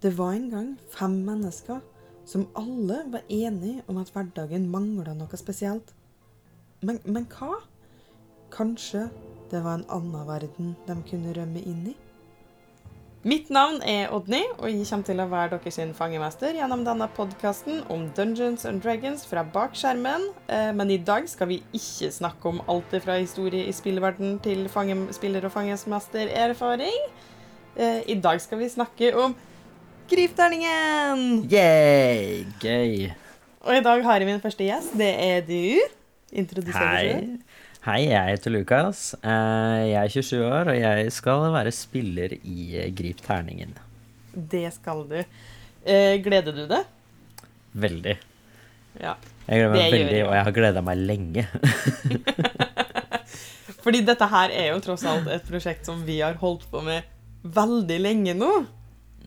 Det var en gang fem mennesker som alle var enige om at hverdagen mangla noe spesielt. Men, men hva? Kanskje det var en annen verden de kunne rømme inn i? Mitt navn er Odny, og jeg kommer til å være deres fangemester gjennom denne podkasten om Dungeons and Dragons fra bak skjermen. Eh, Men i dag skal vi ikke snakke om alt fra historie i spillverden til fange- spiller- og fangemester-erfaring. Eh, I dag skal vi snakke om Gripterningen! Yay! Gøy. Og i dag har jeg min første gjest. Det er du. Introduser deg selv. Hei. Hei, jeg heter Lukas. Eh, Jeg er 27 år, og jeg skal være spiller i eh, Grip terningen. Det skal du. Eh, gleder du deg? Veldig. Ja. Jeg gleder meg veldig, jeg. og jeg har gleda meg lenge. Fordi dette her er jo tross alt et prosjekt som vi har holdt på med veldig lenge nå.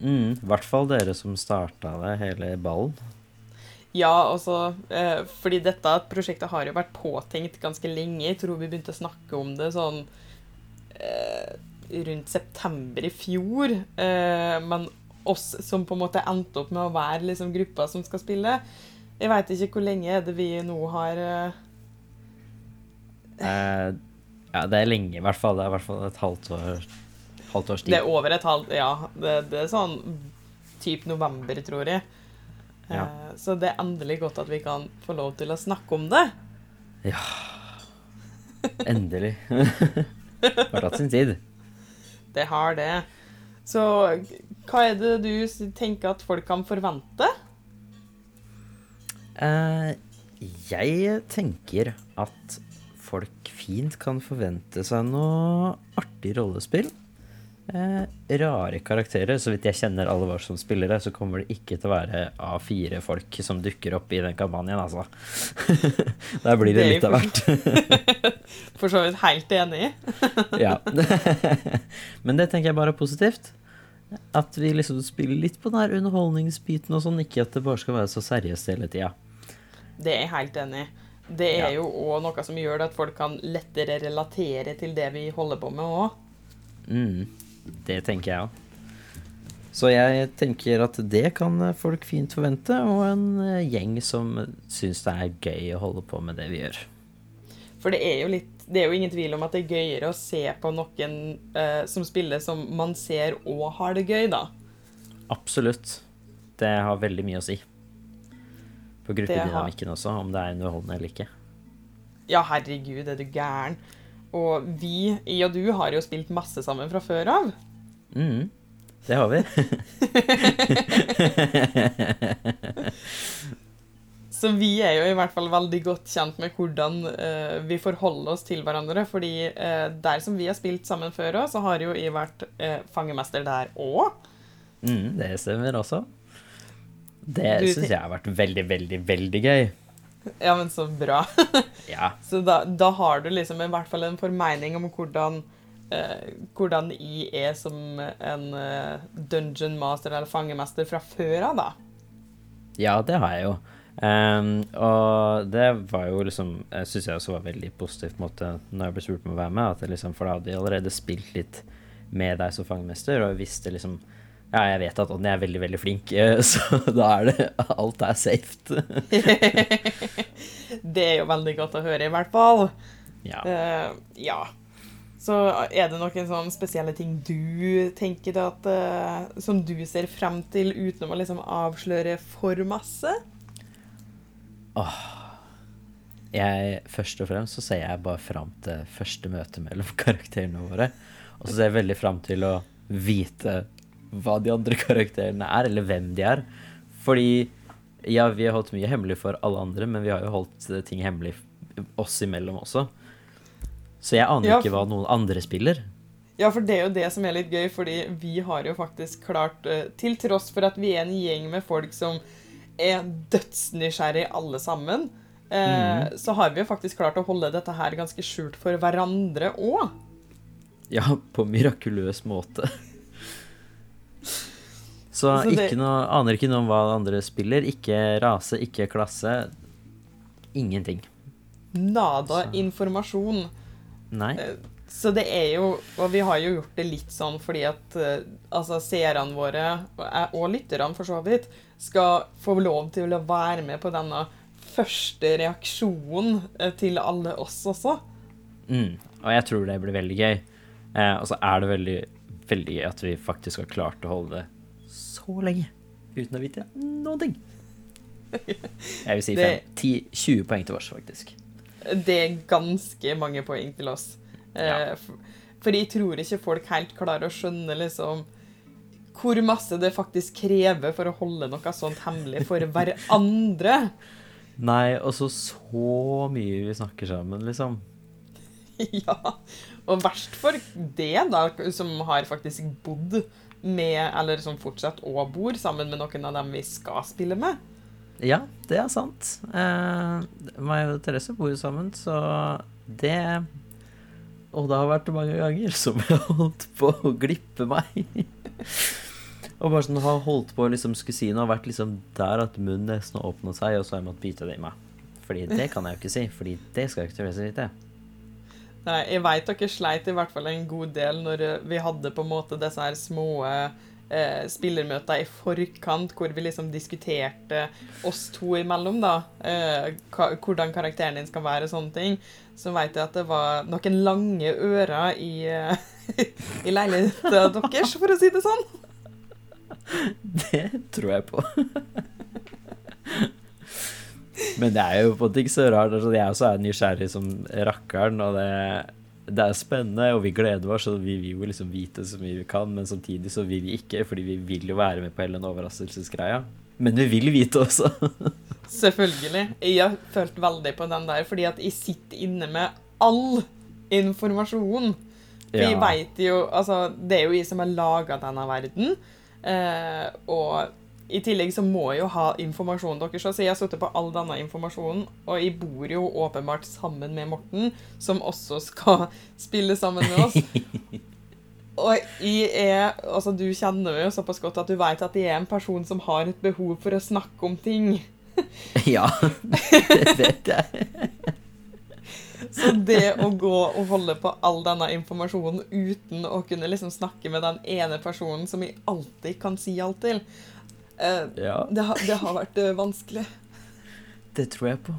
Mm, I hvert fall dere som starta det, hele ballen. Ja, altså, eh, fordi dette prosjektet har jo vært påtenkt ganske lenge. Jeg tror vi begynte å snakke om det sånn eh, rundt september i fjor. Eh, men oss som på en måte endte opp med å være liksom gruppa som skal spille Jeg veit ikke hvor lenge er det vi nå har eh, Eh, ja, det er lenge, i hvert fall. Det er i hvert fall et halvt år halvt års Det er over et halvt Ja, det, det er sånn typ november, tror jeg. Ja. Eh, så det er endelig godt at vi kan få lov til å snakke om det. Ja. Endelig. det Har tatt sin tid. Det har det. Så hva er det du tenker at folk kan forvente? Eh, jeg tenker at folk fint kan forvente seg noe artig rollespill. Eh, rare karakterer. Så vidt jeg kjenner alle våre som spillere, så kommer det ikke til å være A4-folk som dukker opp i den kampanjen, altså. Der blir det Det litt av hvert. For så vidt helt enig i. ja. Men det tenker jeg bare er positivt. At vi liksom spiller litt på den her underholdningsbiten og sånn, ikke at det bare skal være så seriøst hele tida. Det er jeg helt enig i. Det er Ja. jo òg noe som gjør det at folk kan lettere relatere til det vi holder på med òg. Mm, det tenker jeg òg. Så jeg tenker at det kan folk fint forvente, og en eh, gjeng som syns det er gøy å holde på med det vi gjør. For det er jo litt Det er jo ingen tvil om at det er gøyere å se på noen eh, som spiller som man ser og har det gøy, da. Absolutt. Det har veldig mye å si. På har- gruppedynamikken også, om det er underholdende eller ikke. Ja, herregud, er du gæren? Og vi, jeg og du, har jo spilt masse sammen fra før av. Mm, det har vi. Så vi er jo i hvert fall veldig godt kjent med hvordan uh, vi forholder oss til hverandre. Fordi uh, der som vi har spilt sammen før òg, så har jo jeg vært uh, fangemester der òg. Mm, det stemmer også. Det syns jeg har vært veldig, veldig, veldig gøy. Ja, men så bra. Ja. så da, da har du liksom i hvert fall en formening om hvordan eh, hvordan jeg er som en eh, dungeon master eller fangemester fra før av, da. Ja, det har jeg jo. Um, og det var jo liksom Jeg syns jeg også var veldig positivt på en måte når jeg ble spurt om å være med. At jeg liksom, for da hadde jeg allerede spilt litt med deg som fangemester, og jeg visste liksom Ja, jeg vet at Odny er veldig, veldig flink, eh, så da er det Alt er safe. Det er jo veldig godt å høre, i hvert fall. ja. Uh, ja. Så er det noen sånn spesielle ting du tenker at uh, Som du ser frem til, utenom å liksom avsløre for masse? jeg, først og fremst så ser jeg bare fram til første møte mellom karakterene våre. Og så ser jeg veldig fram til å vite hva de andre karakterene er, eller hvem de er. Fordi ja, vi har holdt mye hemmelig for alle andre, men vi har jo holdt eh, ting hemmelig oss imellom også. Så jeg aner Ja, ikke hva noen andre spiller. Ja, for det er jo det som er litt gøy, fordi vi har jo faktisk klart, eh, til tross for at vi er en gjeng med folk som er dødsnysgjerrige alle sammen, eh, så har vi jo faktisk klart å holde dette her ganske skjult for hverandre òg. Ja, på mirakuløs måte. Så, Så det- ikke noe, aner ikke noe om hva andre spiller. Ikke rase, ikke klasse. Ingenting. Nada Så- informasjon. Nei. Eh, Så det er jo Og vi har jo gjort det litt sånn fordi at eh, altså seerne våre, og og lytterne for så vidt, skal få lov til å være med på denne første reaksjonen eh, til alle oss også. Mm. Og jeg tror det blir veldig gøy. Eh, og så er det veldig, veldig gøy at vi faktisk har klart å holde det så lenge uten å vite noen ting. Jeg vil si Det- fem, 10, 20 poeng til oss, faktisk. Det er ganske mange poeng til oss. Eh, Ja. For jeg tror ikke folk helt klarer å skjønne liksom hvor masse det faktisk krever for å holde noe sånt hemmelig for hverandre. Nei, og så så mye vi snakker sammen, liksom. Ja. Og verst for det, da, som har faktisk bodd med, eller som fortsatt og bor sammen med noen av dem vi skal spille med. Ja, det er sant. Eh, meg og Therese bor jo sammen, så det Og det har vært mange ganger som jeg har holdt på å glippe meg. og bare sånn har holdt på å liksom skulle si noe, har vært liksom der at munnen nesten har åpna seg, og så har jeg måttet bite det i meg. Fordi det kan jeg jo ikke si, fordi det skal ikke Therese vite. Nei, jeg veit dere sleit i hvert fall en god del når eh, vi hadde på en måte disse her små eh, spillermøter i forkant, hvor vi liksom diskuterte oss to imellom, da. Eh, hvordan karakteren din skal være og sånne ting. Så veit jeg at det var noen lange ører i, eh, i leiligheten deres, for å si det sånn. Det tror jeg på. Men det er jo på en måte ikke så rart. Altså, jeg også er nysgjerrig som rakkeren, og det, det er spennende, og vi gleder oss, og vi vil jo liksom vite så mye vi kan, men samtidig så vil vi ikke, fordi vi vil jo være med på hele den overraskelsesgreia. Men vi vil vite også. Selvfølgelig. Jeg har følt veldig på den der, fordi at jeg sitter inne med all informasjon. For jeg Ja. vet jo Altså, det er jo jeg som har laga denne verden. Eh, og i tillegg så må jeg jo ha informasjonen deres, Altså, jeg har sittet på all denne informasjonen. Og jeg bor jo åpenbart sammen med Morten, som også skal spille sammen med oss. Og jeg er Altså, du kjenner meg jo såpass godt at du vet at jeg er en person som har et behov for å snakke om ting. Ja, det vet jeg. Så det å gå og holde på all denne informasjonen uten å kunne liksom snakke med den ene personen som jeg alltid kan si alt til, Ja, det, har, det har vært eh, vanskelig. det tror jeg på.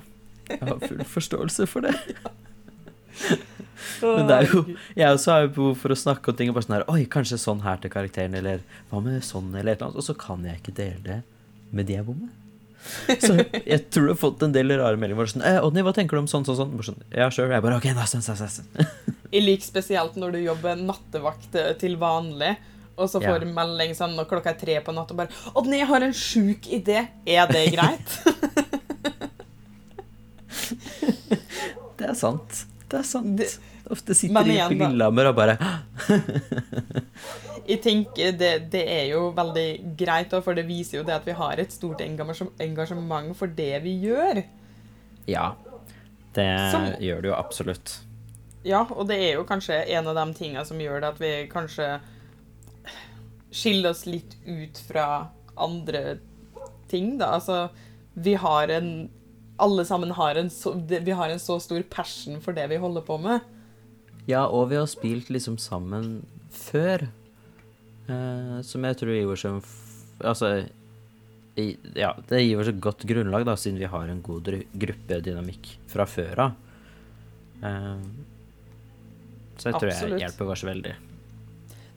Jeg har full forståelse for det. Men det er jo Jeg også har jo behov for å snakke om ting og bare sånn her Oi, kanskje sånn her til karakteren, eller hva med sånn, eller et eller annet. Og så kan jeg ikke dele det med de jeg bor med. Så jeg tror du har fått en del rare meldinger. Sånn, eh, 'Odny, hva tenker du om sånn, sånn, sånn?' Sånn, ja, sure. Jeg bare OK, nesten, nesten, nesten. Jeg liker spesielt når du jobber nattevakt eh, til vanlig, og så får Ja. melding sånn når klokka er tre på natt og bare 'Odny, jeg har en sjuk idé. Er det greit?' Det er sant. Det er sant. Det- Ofte sitter de på. Lillehammer og bare Jeg tenker det, det er jo veldig greit, da, for det viser jo det at vi har et stort engasjement for det vi gjør. Ja. Det Som- gjør det jo absolutt. Ja, og det er jo kanskje en av de tingene som gjør det at vi kanskje skiller oss litt ut fra andre ting, da. Altså, vi har en Alle sammen har en så, vi har en så stor passion for det vi holder på med. Ja, og vi har spilt liksom sammen før. Eh, som jeg tror gir oss en Altså i, Ja, det gir oss et godt grunnlag, da, siden vi har en god gruppedynamikk fra før av. Eh, så jeg tror Absolutt. jeg hjelper oss veldig.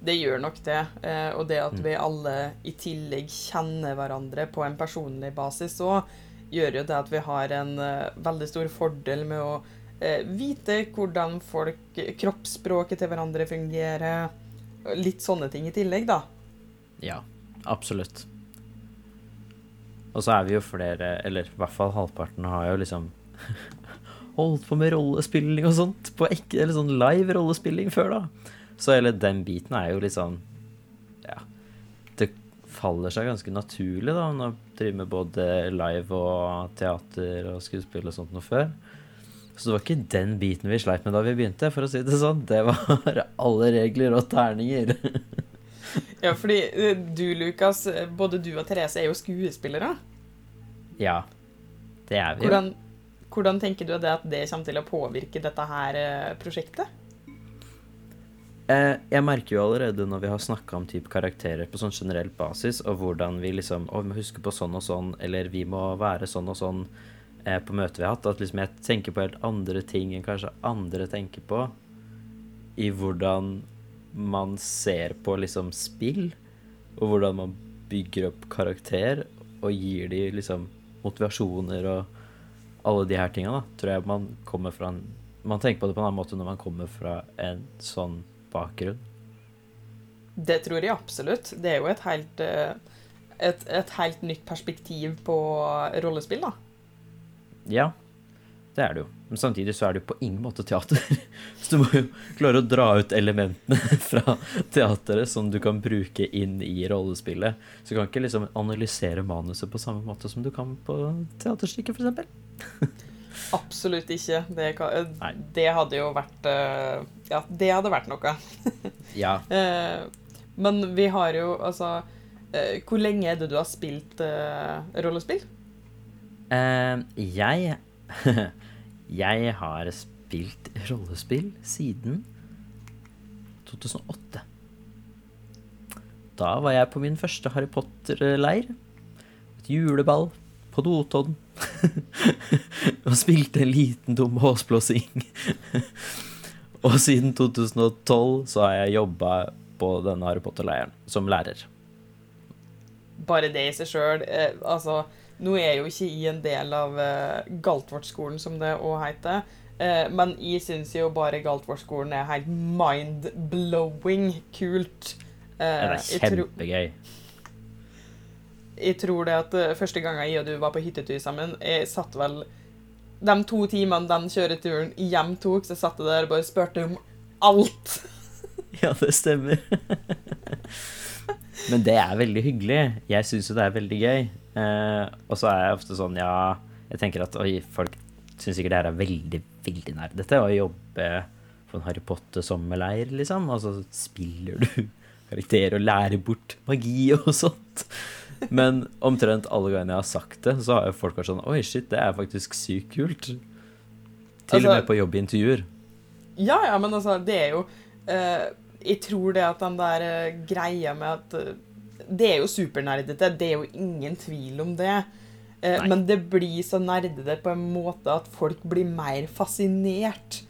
Det gjør nok det. eh, Og det at Mm. vi alle i tillegg kjenner hverandre på en personlig basis òg, gjør jo det at vi har en eh, veldig stor fordel med å eh, vite hvordan folk Kroppsspråket til hverandre fungerer. Litt sånne ting i tillegg, da. Ja, absolutt. Og så er vi jo flere, eller i hvert fall halvparten, har jo liksom holdt på med rollespilling og sånt. På ekte, eller sånn live rollespilling før, da. Så hele den biten er jo litt sånn Ja. Det faller seg ganske naturlig, da, når man driver med både live og teater og skuespill og sånt noe før. Så det var ikke den biten vi sleit med da vi begynte, for å si det sånn. Det var alle regler og terninger. Ja, fordi eh, du, Lukas, eh, både du og Therese er jo skuespillere. Ja, det er vi. Hvordan, hvordan tenker du det at det kommer til å påvirke dette her eh, prosjektet? Eh, jeg merker jo allerede når vi har snakka om type karakterer på sånn generell basis, og hvordan vi liksom Å, vi må huske på sånn og sånn, eller vi må være sånn og sånn eh, på møtet vi har hatt, at liksom jeg tenker på helt andre ting enn kanskje andre tenker på, i hvordan man ser på liksom spill, og hvordan man bygger opp karakter, og gir de liksom motivasjoner og alle de her tinga, da, tror jeg man kommer fra en Man tenker på det på en annen måte når man kommer fra en sånn bakgrunn. Det tror jeg absolutt. Det er jo et helt, eh, et, et helt nytt perspektiv på rollespill, da. Ja, det er det jo. Men samtidig så er det jo på ingen måte teater. Så du må jo klare å dra ut elementene fra teateret som du kan bruke inn i rollespillet. Så du kan ikke liksom analysere manuset på samme måte som du kan på teaterstykket, f.eks. Absolutt ikke. Det, kan, eh, det hadde jo vært eh, Ja, det hadde vært noe. Ja. Eh, Men vi har jo altså Hvor lenge er det du har spilt rollespill? Uh, jeg Jeg har spilt rollespill siden 2008. Da var jeg på min første Harry Potter-leir. Et juleball på Notodden. og spilte en liten dum håsblåsing. og siden 2012 så har jeg jobba på denne Harry Potter-leiren som lærer. Bare det i seg sjøl. Eh, altså, nå er jeg jo ikke i en del av eh, Galtvort-skolen, som det òg heter. Eh, men jeg syns jo bare Galtvort-skolen er helt mind-blowing kult. Eh, Det er kjempegøy. Jeg tror det at eh, første gangen jeg og du var på hyttetur sammen, jeg satt vel De to timene den kjøreturen hjem tok, så satt jeg der og bare spurte om alt. Ja, det stemmer. Men det er veldig hyggelig. Jeg syns jo det er veldig gøy. Eh, og så er jeg ofte sånn, ja Jeg tenker at oi, folk syns sikkert det her er veldig, veldig nerdete å jobbe på en Harry Potter-sommerleir, liksom. Og så spiller du karakterer og lærer bort magi og sånt. Men omtrent alle gangene jeg har sagt det, så har jo folk vært sånn Oi, shit, det er faktisk sykt kult. Til Altså- og med på jobbintervjuer. Ja, ja, men altså, det er jo eh, Jeg tror det at den der eh, greia med at eh, Det er jo supernerdete, det er jo ingen tvil om det. Eh, men det blir så nerdete på en måte at folk blir mer fascinert.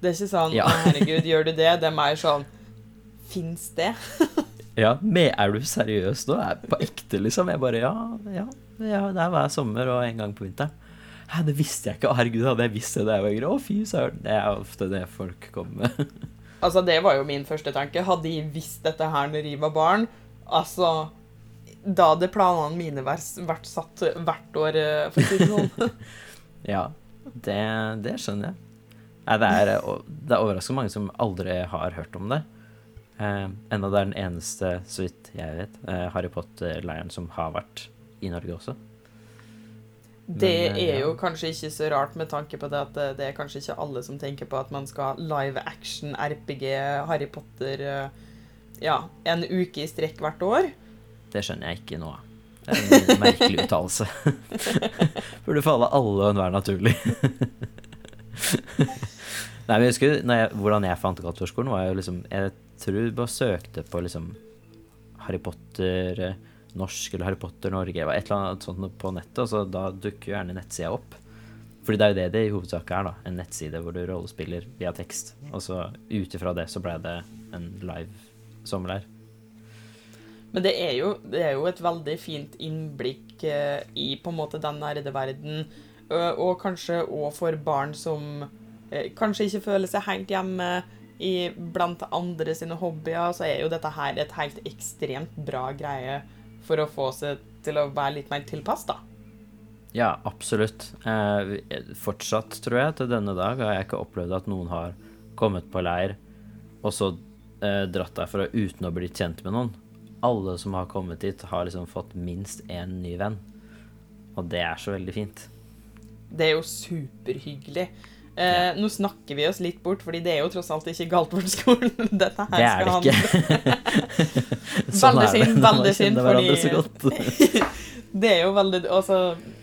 Det er ikke sånn Ja. 'Herregud, gjør du det?' Det er mer sånn Fins det? Ja, men er du seriøs nå? Er på ekte, liksom? Jeg bare ja, ja, ja, det er hver sommer og en gang på vinteren. Hæ, det visste jeg ikke. Å, herregud, hadde jeg visst det da jeg var yngre? Å, fy søren. Det er ofte det folk kommer med. Altså, det var jo min første tanke. Hadde jeg visst dette her når jeg var barn, altså Da hadde planene mine vært, vært satt hvert år, eh, for å si det sånn. Ja, det, det skjønner jeg. Nei, det er, det er overraskende mange som aldri har hørt om det. Eh, enda det er den eneste, så vidt jeg vet, eh, Harry Potter-leiren som har vært i Norge også. Det Men, eh, er jo kanskje ikke så rart med tanke på det at det er kanskje ikke alle som tenker på at man skal ha live action RPG Harry Potter ja, en uke i strekk hvert år. Det skjønner jeg ikke nå. Det er en merkelig uttalelse. Burde falle alle og enhver naturlig. Nei, men jeg husker jeg, hvordan jeg fant Galtvor-skolen, var jo liksom Jeg tror du bare søkte på liksom Harry Potter eh, norsk eller Harry Potter Norge, et eller annet sånt på nettet, så da dukker jo gjerne nettsida opp. Fordi det er jo det det i hovedsak er, da. En nettside hvor du rollespiller via tekst. Og så ut ifra det så ble det en live sommerleir. Men det er jo, det er jo et veldig fint innblikk eh, i på en måte den nerdeverden, verden og kanskje òg for barn som eh, kanskje ikke føler seg helt hjemme i, blant andre sine hobbyer, så er jo dette her et helt ekstremt bra greie for å få seg til å være litt mer tilpass, da. Ja, absolutt. Eh, fortsatt, tror jeg, til denne dag har jeg ikke opplevd at noen har kommet på leir og så eh, dratt derfra uten å bli kjent med noen. Alle som har kommet dit, har liksom fått minst én ny venn. Og det er så veldig fint. Det er jo superhyggelig. Eh, Nå snakker vi oss litt bort, fordi det er jo tross alt ikke Galtvort-skolen dette her Det det skal ikke. Veldig synd, veldig synd, fordi-. Det er jo veldig Altså,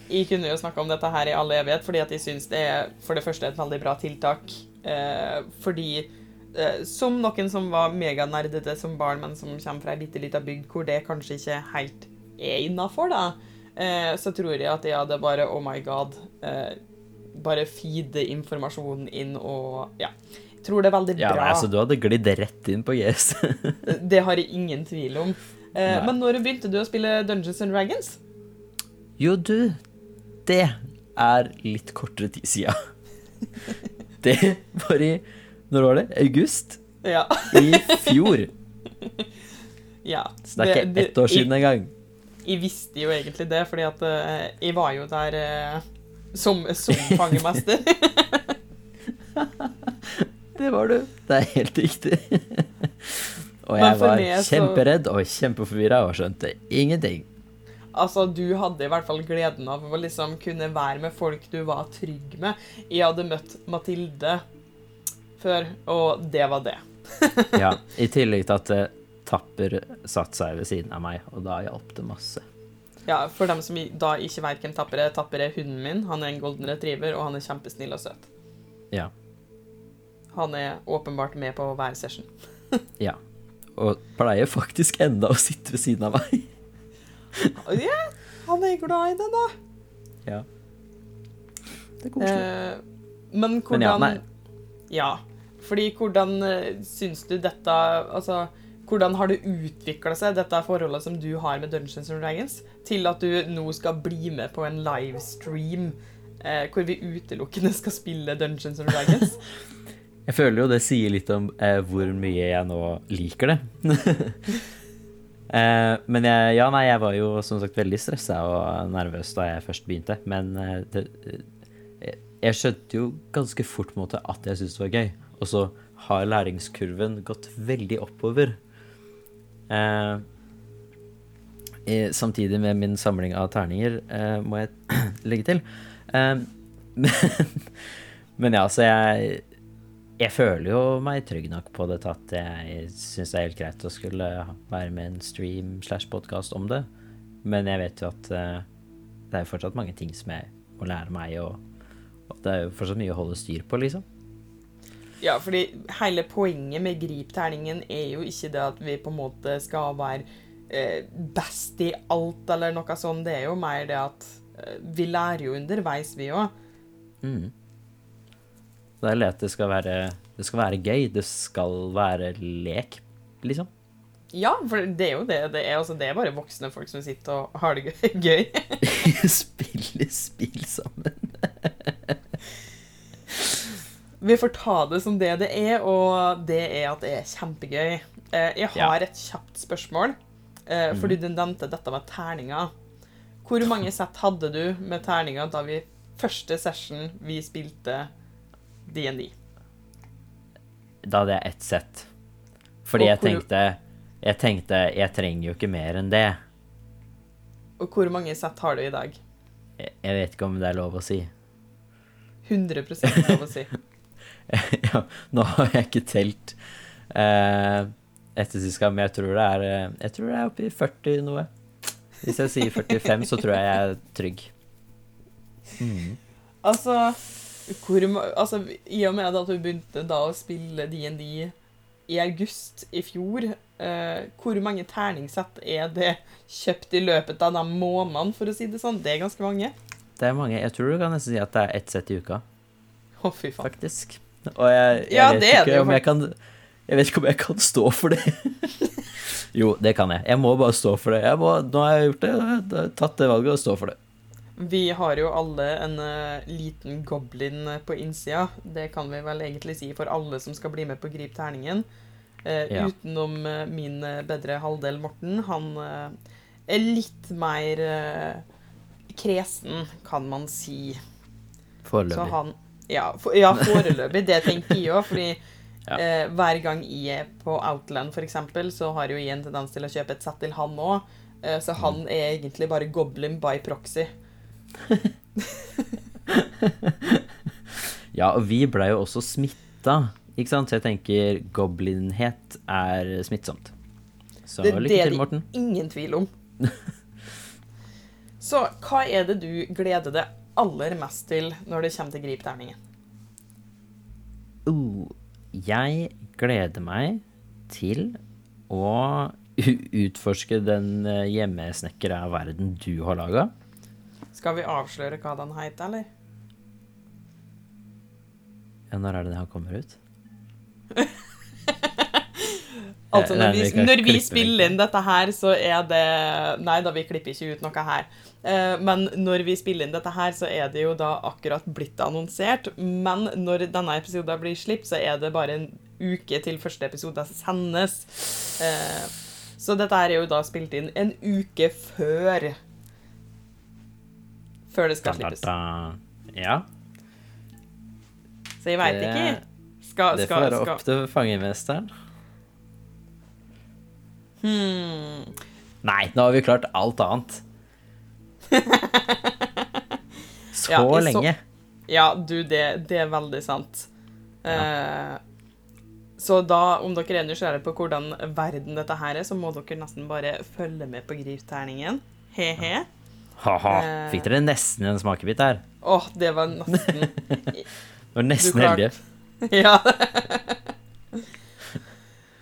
jeg kunne jo snakka om dette her i all evighet, fordi at jeg syns det er for det første et veldig bra tiltak. Eh, fordi eh, som noen som var meganerdete som barn, men som kommer fra ei bitte lita bygd hvor det kanskje ikke helt er innafor, da, eh, så tror jeg at jeg hadde bare Oh my god. Eh, bare feede informasjonen inn og Ja. Jeg tror det er veldig Ja, bra. nei, altså, du hadde glidd rett inn på GS. Det har jeg ingen tvil om. Eh, men når begynte du å spille Dungeons and Dragons? jo, du, det er litt kortere tid sida. Det var i Når var det? August? Ja. I fjor. ja. Så det er ikke ett år siden engang. Jeg, jeg visste jo egentlig det, fordi at eh, jeg var jo der eh, som, som fangemester. Det var du. Det er helt riktig. Og jeg var meg så- kjemperedd og kjempeforvirra og skjønte ingenting. altså, du hadde i hvert fall gleden av å liksom kunne være med folk du var trygg med. Jeg hadde møtt Mathilde før, og det var det. Ja, I tillegg til at eh, Tapper satte seg ved siden av meg, og da hjalp det masse. Ja, For dem som da ikke vet hvem Tapper er, Tapper er hunden min. Han er en golden retriever, og han er kjempesnill og søt. Ja. Han er åpenbart med på hver session. ja. Og pleier faktisk enda å sitte ved siden av meg. Ja, han er glad i det, da. Ja. Det er koselig. Eh, men Men hvordan ja, nei. Ja, fordi hvordan eh, syns du dette Altså, hvordan har det utvikla seg, dette forholdet som du har med Dungeons and Dragons, til at du nå skal bli med på en livestream eh, hvor vi utelukkende skal spille Dungeons and Dragons? Jeg føler jo det sier litt om eh, hvor mye jeg nå liker det. eh, men jeg, ja, nei, jeg var jo som sagt veldig stressa og nervøs da jeg først begynte. Men eh, det, eh, jeg skjønte jo ganske fort på en måte at jeg syntes det var gøy. Og så har læringskurven gått veldig oppover. Eh, i, samtidig med min samling av terninger, eh, må jeg legge til. Eh, men, men ja, så jeg jeg føler jo meg trygg nok på det at jeg syns det er helt greit å skulle være med en stream slash podkast om det. Men jeg vet jo at eh, det er jo fortsatt mange ting som jeg må lære meg, og, og det er jo fortsatt mye å holde styr på, liksom. Ja, fordi hele poenget med grip-terningen er jo ikke det at vi på en måte skal være eh, best i alt eller noe sånt. Det er jo mer det at eh, vi lærer jo underveis, vi òg. Mm. Det er lett det skal være Det skal være gøy. Det skal være lek, liksom. Ja, for det er jo det. Det er, altså, det er bare voksne folk som sitter og har det gøy. Spiller spill sammen. Vi får ta det som det det er, og det er at det er kjempegøy. Eh, Jeg har et kjapt spørsmål, eh, fordi du nevnte dette med terninger. Hvor mange sett hadde du med terninger da vi første session vi spilte DND? Da hadde jeg ett sett. Fordi jeg tenkte Jeg tenkte jeg trenger jo ikke mer enn det. Og hvor mange sett har du i dag? Jeg jeg vet ikke om det er lov å si. 100 lov å si. ja, nå har jeg ikke telt eh, etter sist gang, men jeg tror det er eh, Jeg tror det er oppi 40 noe. Hvis jeg sier 45, så tror jeg jeg er trygg. Mm. Altså, hvor, altså, I og med at du begynte da å spille DND i august i fjor, eh, hvor mange terningsett er det kjøpt i løpet av de månedene, for å si det sånn? Det er ganske mange. Det er mange. Jeg tror du kan nesten si at det er ett sett i uka, Å, fy faen. faktisk. Og jeg, jeg, Ja, vet det er ikke det om jeg kan Jeg vet ikke om jeg kan stå for det. jo, det kan jeg. Jeg må bare stå for det. Jeg må, nå har jeg gjort det. Jeg har tatt det valget og stå for det. Vi har jo alle en uh, liten goblin eh, på innsida. Det kan vi vel egentlig si for alle som skal bli med på Grip terningen. Uh, Ja. Utenom uh, min bedre halvdel Morten. Han er litt mer kresen, kan man si. Så Foreløpig. han Ja, for, ja foreløpig. Det tenker jeg òg. Fordi Ja. eh, hver gang jeg er på Outland, for eksempel, så har jo jeg en tendens til å kjøpe et sett til han òg. Eh, så han Mm. er egentlig bare goblin by proxy. Ja, og vi ble jo også smitta, ikke sant? Så jeg tenker goblinhet er smittsomt. Så Det, det lykke er til, det Morten. ingen tvil om. Så hva er det du gleder deg aller mest til når det kommer til gripterningen? Uh, jeg gleder meg til å utforske den eh, hjemmesnekra verden du har laga. Skal vi avsløre hva den heter, eller? Ja, når er det det her kommer ut? Altså, når vi, når vi spiller inn dette her, så er det Nei da, vi klipper ikke ut noe her. Eh, Men når vi spiller inn dette her, så er det jo da akkurat blitt annonsert. Men når denne episoden blir sluppet, så er det bare en uke til første episode sendes. Eh, Så dette her er jo da spilt inn en uke før Før det skal slippes. Ja, Så jeg veit ikke. Skal, det får skal, være skal opp til fangemesteren. Hmm. Nei, nå har vi klart alt annet. Så Ja, lenge. så-. Ja, du, det, det er veldig sant. Eh, så da, om dere er nysgjerrige på hvordan verden dette her er, så må dere nesten bare følge med på Grivterningen. He-he. Ha-ha. Eh. Fikk dere nesten en smakebit her? Åh, det var nesten Det Var nesten heldig heldige. Ja.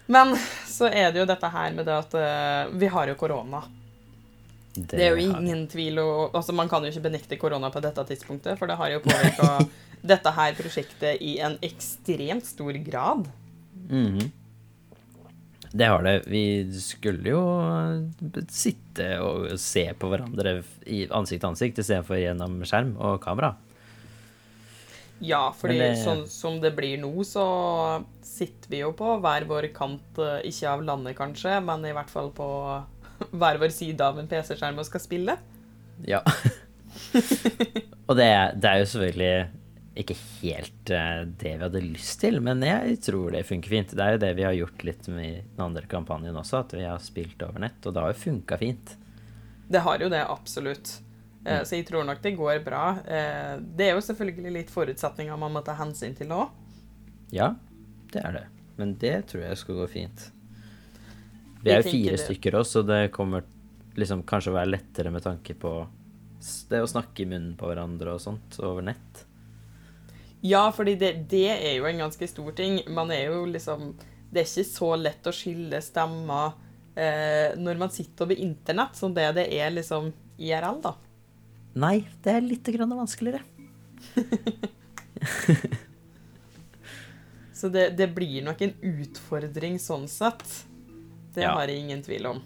Men så er det jo dette her med det at uh, vi har jo korona. Det er jo har ingen tvil og, altså Man kan jo ikke benekte korona på dette tidspunktet, for det har jo påvirka dette her prosjektet i en ekstremt stor grad. Mhm. Det har det. Vi skulle jo sitte og se på hverandre i ansikt til ansikt istedenfor gjennom skjerm og kamera. Ja, fordi det- sånn som det blir nå, så sitter vi jo på hver vår kant, eh, ikke av landet kanskje, men i hvert fall på hver vår side av en PC-skjerm og skal spille. Ja. og det, det er jo selvfølgelig ikke helt eh, det vi hadde lyst til, men jeg tror det funker fint. Det er jo det vi har gjort litt med den andre kampanjen også, at vi har spilt over nett, og det har jo funka fint. Det har jo det, absolutt. Eh, Mm. Så jeg tror nok det går bra. Eh, Det er jo selvfølgelig litt forutsetninger man må ta hensyn til òg. Ja, det er det. Men det tror jeg skal gå fint. Vi er jo fire det. stykker også, så det kommer liksom kanskje å være lettere med tanke på det å snakke i munnen på hverandre og sånt over nett. Ja, fordi det, det er jo en ganske stor ting. Man er jo liksom Det er ikke så lett å skille stemmer eh, når man sitter over internett, som det det er liksom IRL, da. Nei, det er litt grann vanskeligere. Så det, det blir nok en utfordring sånn sett. Det Ja. har jeg ingen tvil om.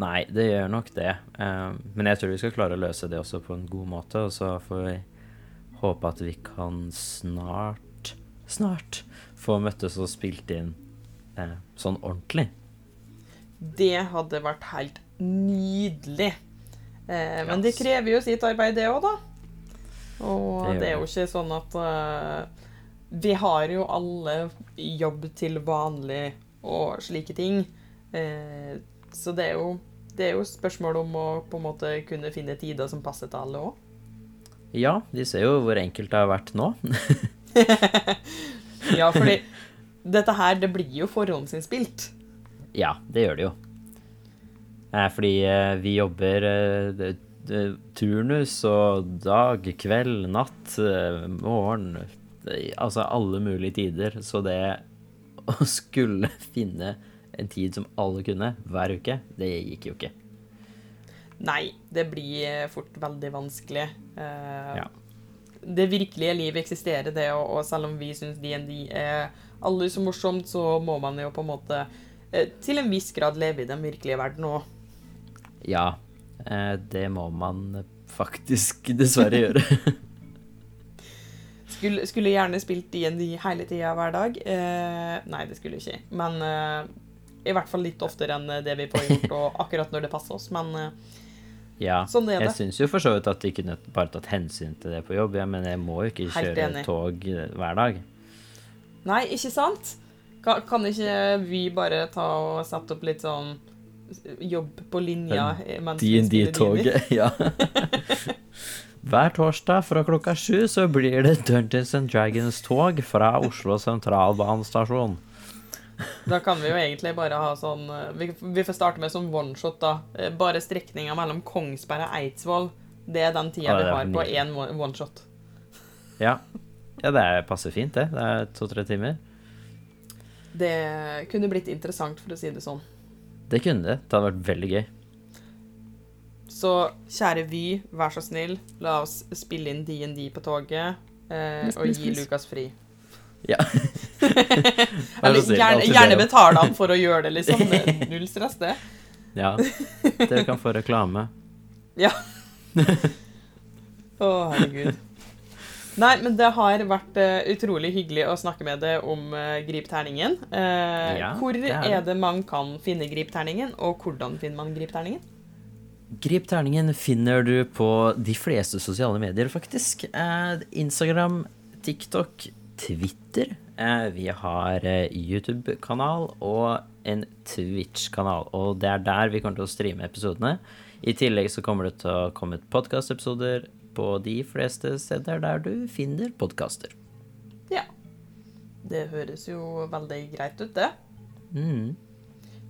Nei, det gjør nok det. Eh, Men jeg tror vi skal klare å løse det også på en god måte, og så får vi håpe at vi kan snart, snart få møttes og spilt inn eh, sånn ordentlig. Det hadde vært helt nydelig. Eh, men det krever jo sitt arbeid, det òg, da. Og Det det, er jo ikke sånn at uh, Vi har jo alle jobb til vanlig og slike ting. Eh, så det er jo det er jo spørsmål om å på en måte kunne finne tider som passer til alle òg. Ja, de ser jo hvor enkelt det har vært nå. Ja, fordi dette her, det blir jo forhåndsinnspilt. Ja, det gjør det jo. Eh, fordi eh, vi jobber eh, turnus og dag, kveld, natt, morgen Altså alle mulige tider. Så det å skulle finne en tid som alle kunne hver uke, det gikk jo ikke. Nei, det blir fort veldig vanskelig. Ja. Det virkelige livet eksisterer, det, og, og selv om vi syns DND er aldri så morsomt, så må man jo på en måte til en viss grad leve i den virkelige verden òg. Ja, eh, det må man faktisk dessverre gjøre. Skulle, skulle gjerne spilt DND hele tida hver dag. Eh, nei, det skulle ikke. Men eh, i hvert fall litt oftere enn det vi får gjort, og akkurat når det passer oss. Men eh, Ja, Sånn er jeg det. syns jo for så vidt at de kunne bare tatt hensyn til det på jobb, ja, men jeg må jo ikke kjøre tog eh, hver dag. Nei, ikke sant? Kan, kan ikke vi bare ta og sette opp litt sånn jobb på linja eh? DND-toget, ja. Hver torsdag fra klokka sju så blir det Dungeons and Dragons-tog fra Oslo sentralbanestasjon. Da kan vi jo egentlig bare ha sånn eh, Vi, vi får starte med sånn oneshot, da. Eh, Bare strekninga mellom Kongsberg og Eidsvoll. Det er den tida vi har på én one- oneshot. Ja. ja, det er- passer fint, det. Det er to-tre timer. Det kunne blitt interessant, for å si det sånn. Det kunne det. Det hadde vært veldig gøy. Så kjære Vy, vær så snill, la oss spille inn DND på toget eh, og gi. Lukas fri. Ja. Eller gjerne, gjerne betale han for å gjøre det, liksom. Null stress, det. Ja. Dere kan få reklame. Ja. Å, herregud. Nei, men det har vært uh, utrolig hyggelig å snakke med deg om uh, Grip terningen. Eh, Ja, hvor det er det. er det man kan finne Gripterningen, og hvordan finner man Gripterningen? Gripterningen finner du på de fleste sosiale medier, faktisk. Eh, Instagram, TikTok, Twitter. Eh, vi har eh, YouTube-kanal og en Twitch-kanal, og det er der vi kommer til å streame episodene. I tillegg så kommer det til å komme ut podkastepisoder på de fleste steder der du finner podkaster. Ja. Det høres jo veldig greit ut, det. Mm.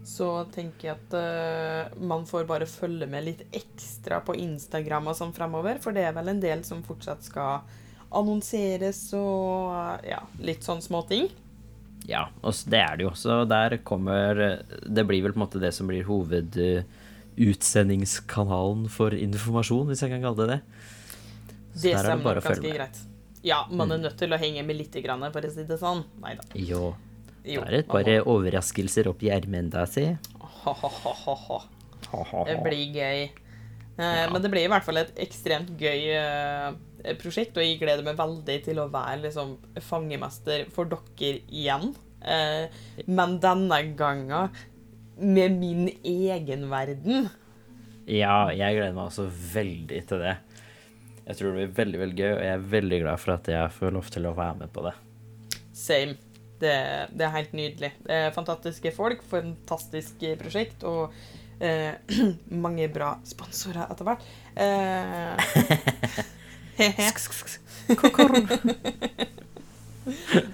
Så tenker jeg at uh, man får bare følge med litt ekstra på Instagram og sånn fremover, for det er vel en del som fortsatt skal annonseres og ja, litt sånn småting. Ja, og det er det jo også. Der kommer Det blir vel på en måte det som blir hovedutsendingskanalen for informasjon, hvis jeg kan kalle det det. Så Det er det stemmer følge ganske. Mm. greit. Ja, man er nødt til å henge med litt, for å si det sånn. Nei da. Jo. Jo. Det er et par overraskelser oppi ermen der, si. Det blir gøy. Eh, Men det blir i hvert fall et ekstremt gøy eh, prosjekt, og jeg gleder meg veldig til å være liksom, fangemester for dere igjen. Eh, men denne gangen med min egen verden. Ja, jeg gleder meg også veldig til det. Jeg tror det blir veldig, veldig gøy, og jeg er veldig glad for at jeg får lov til å være med på det. Same. Det, det er helt nydelig. Det er fantastiske folk, fantastisk prosjekt og eh, mange bra sponsorer etter hvert. Eh,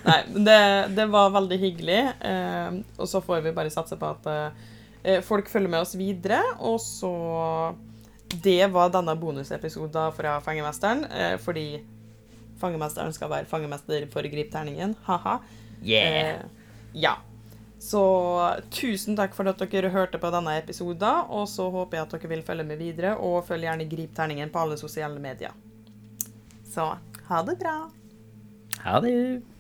Nei, men det, det var veldig hyggelig. Eh, og så får vi bare satse på at eh, folk følger med oss videre. Og så Det var denne bonusepisoden fra Fangemesteren, eh, fordi Fangemesteren skal være fangemester for Grip terningen. Ha-ha. Yeah! Eh, ja. Så tusen takk for at dere hørte på denne episoden, og så håper jeg at dere vil følge med videre, og følg gjerne Grip terningen på alle sosiale medier. Så ha det bra. Ha det!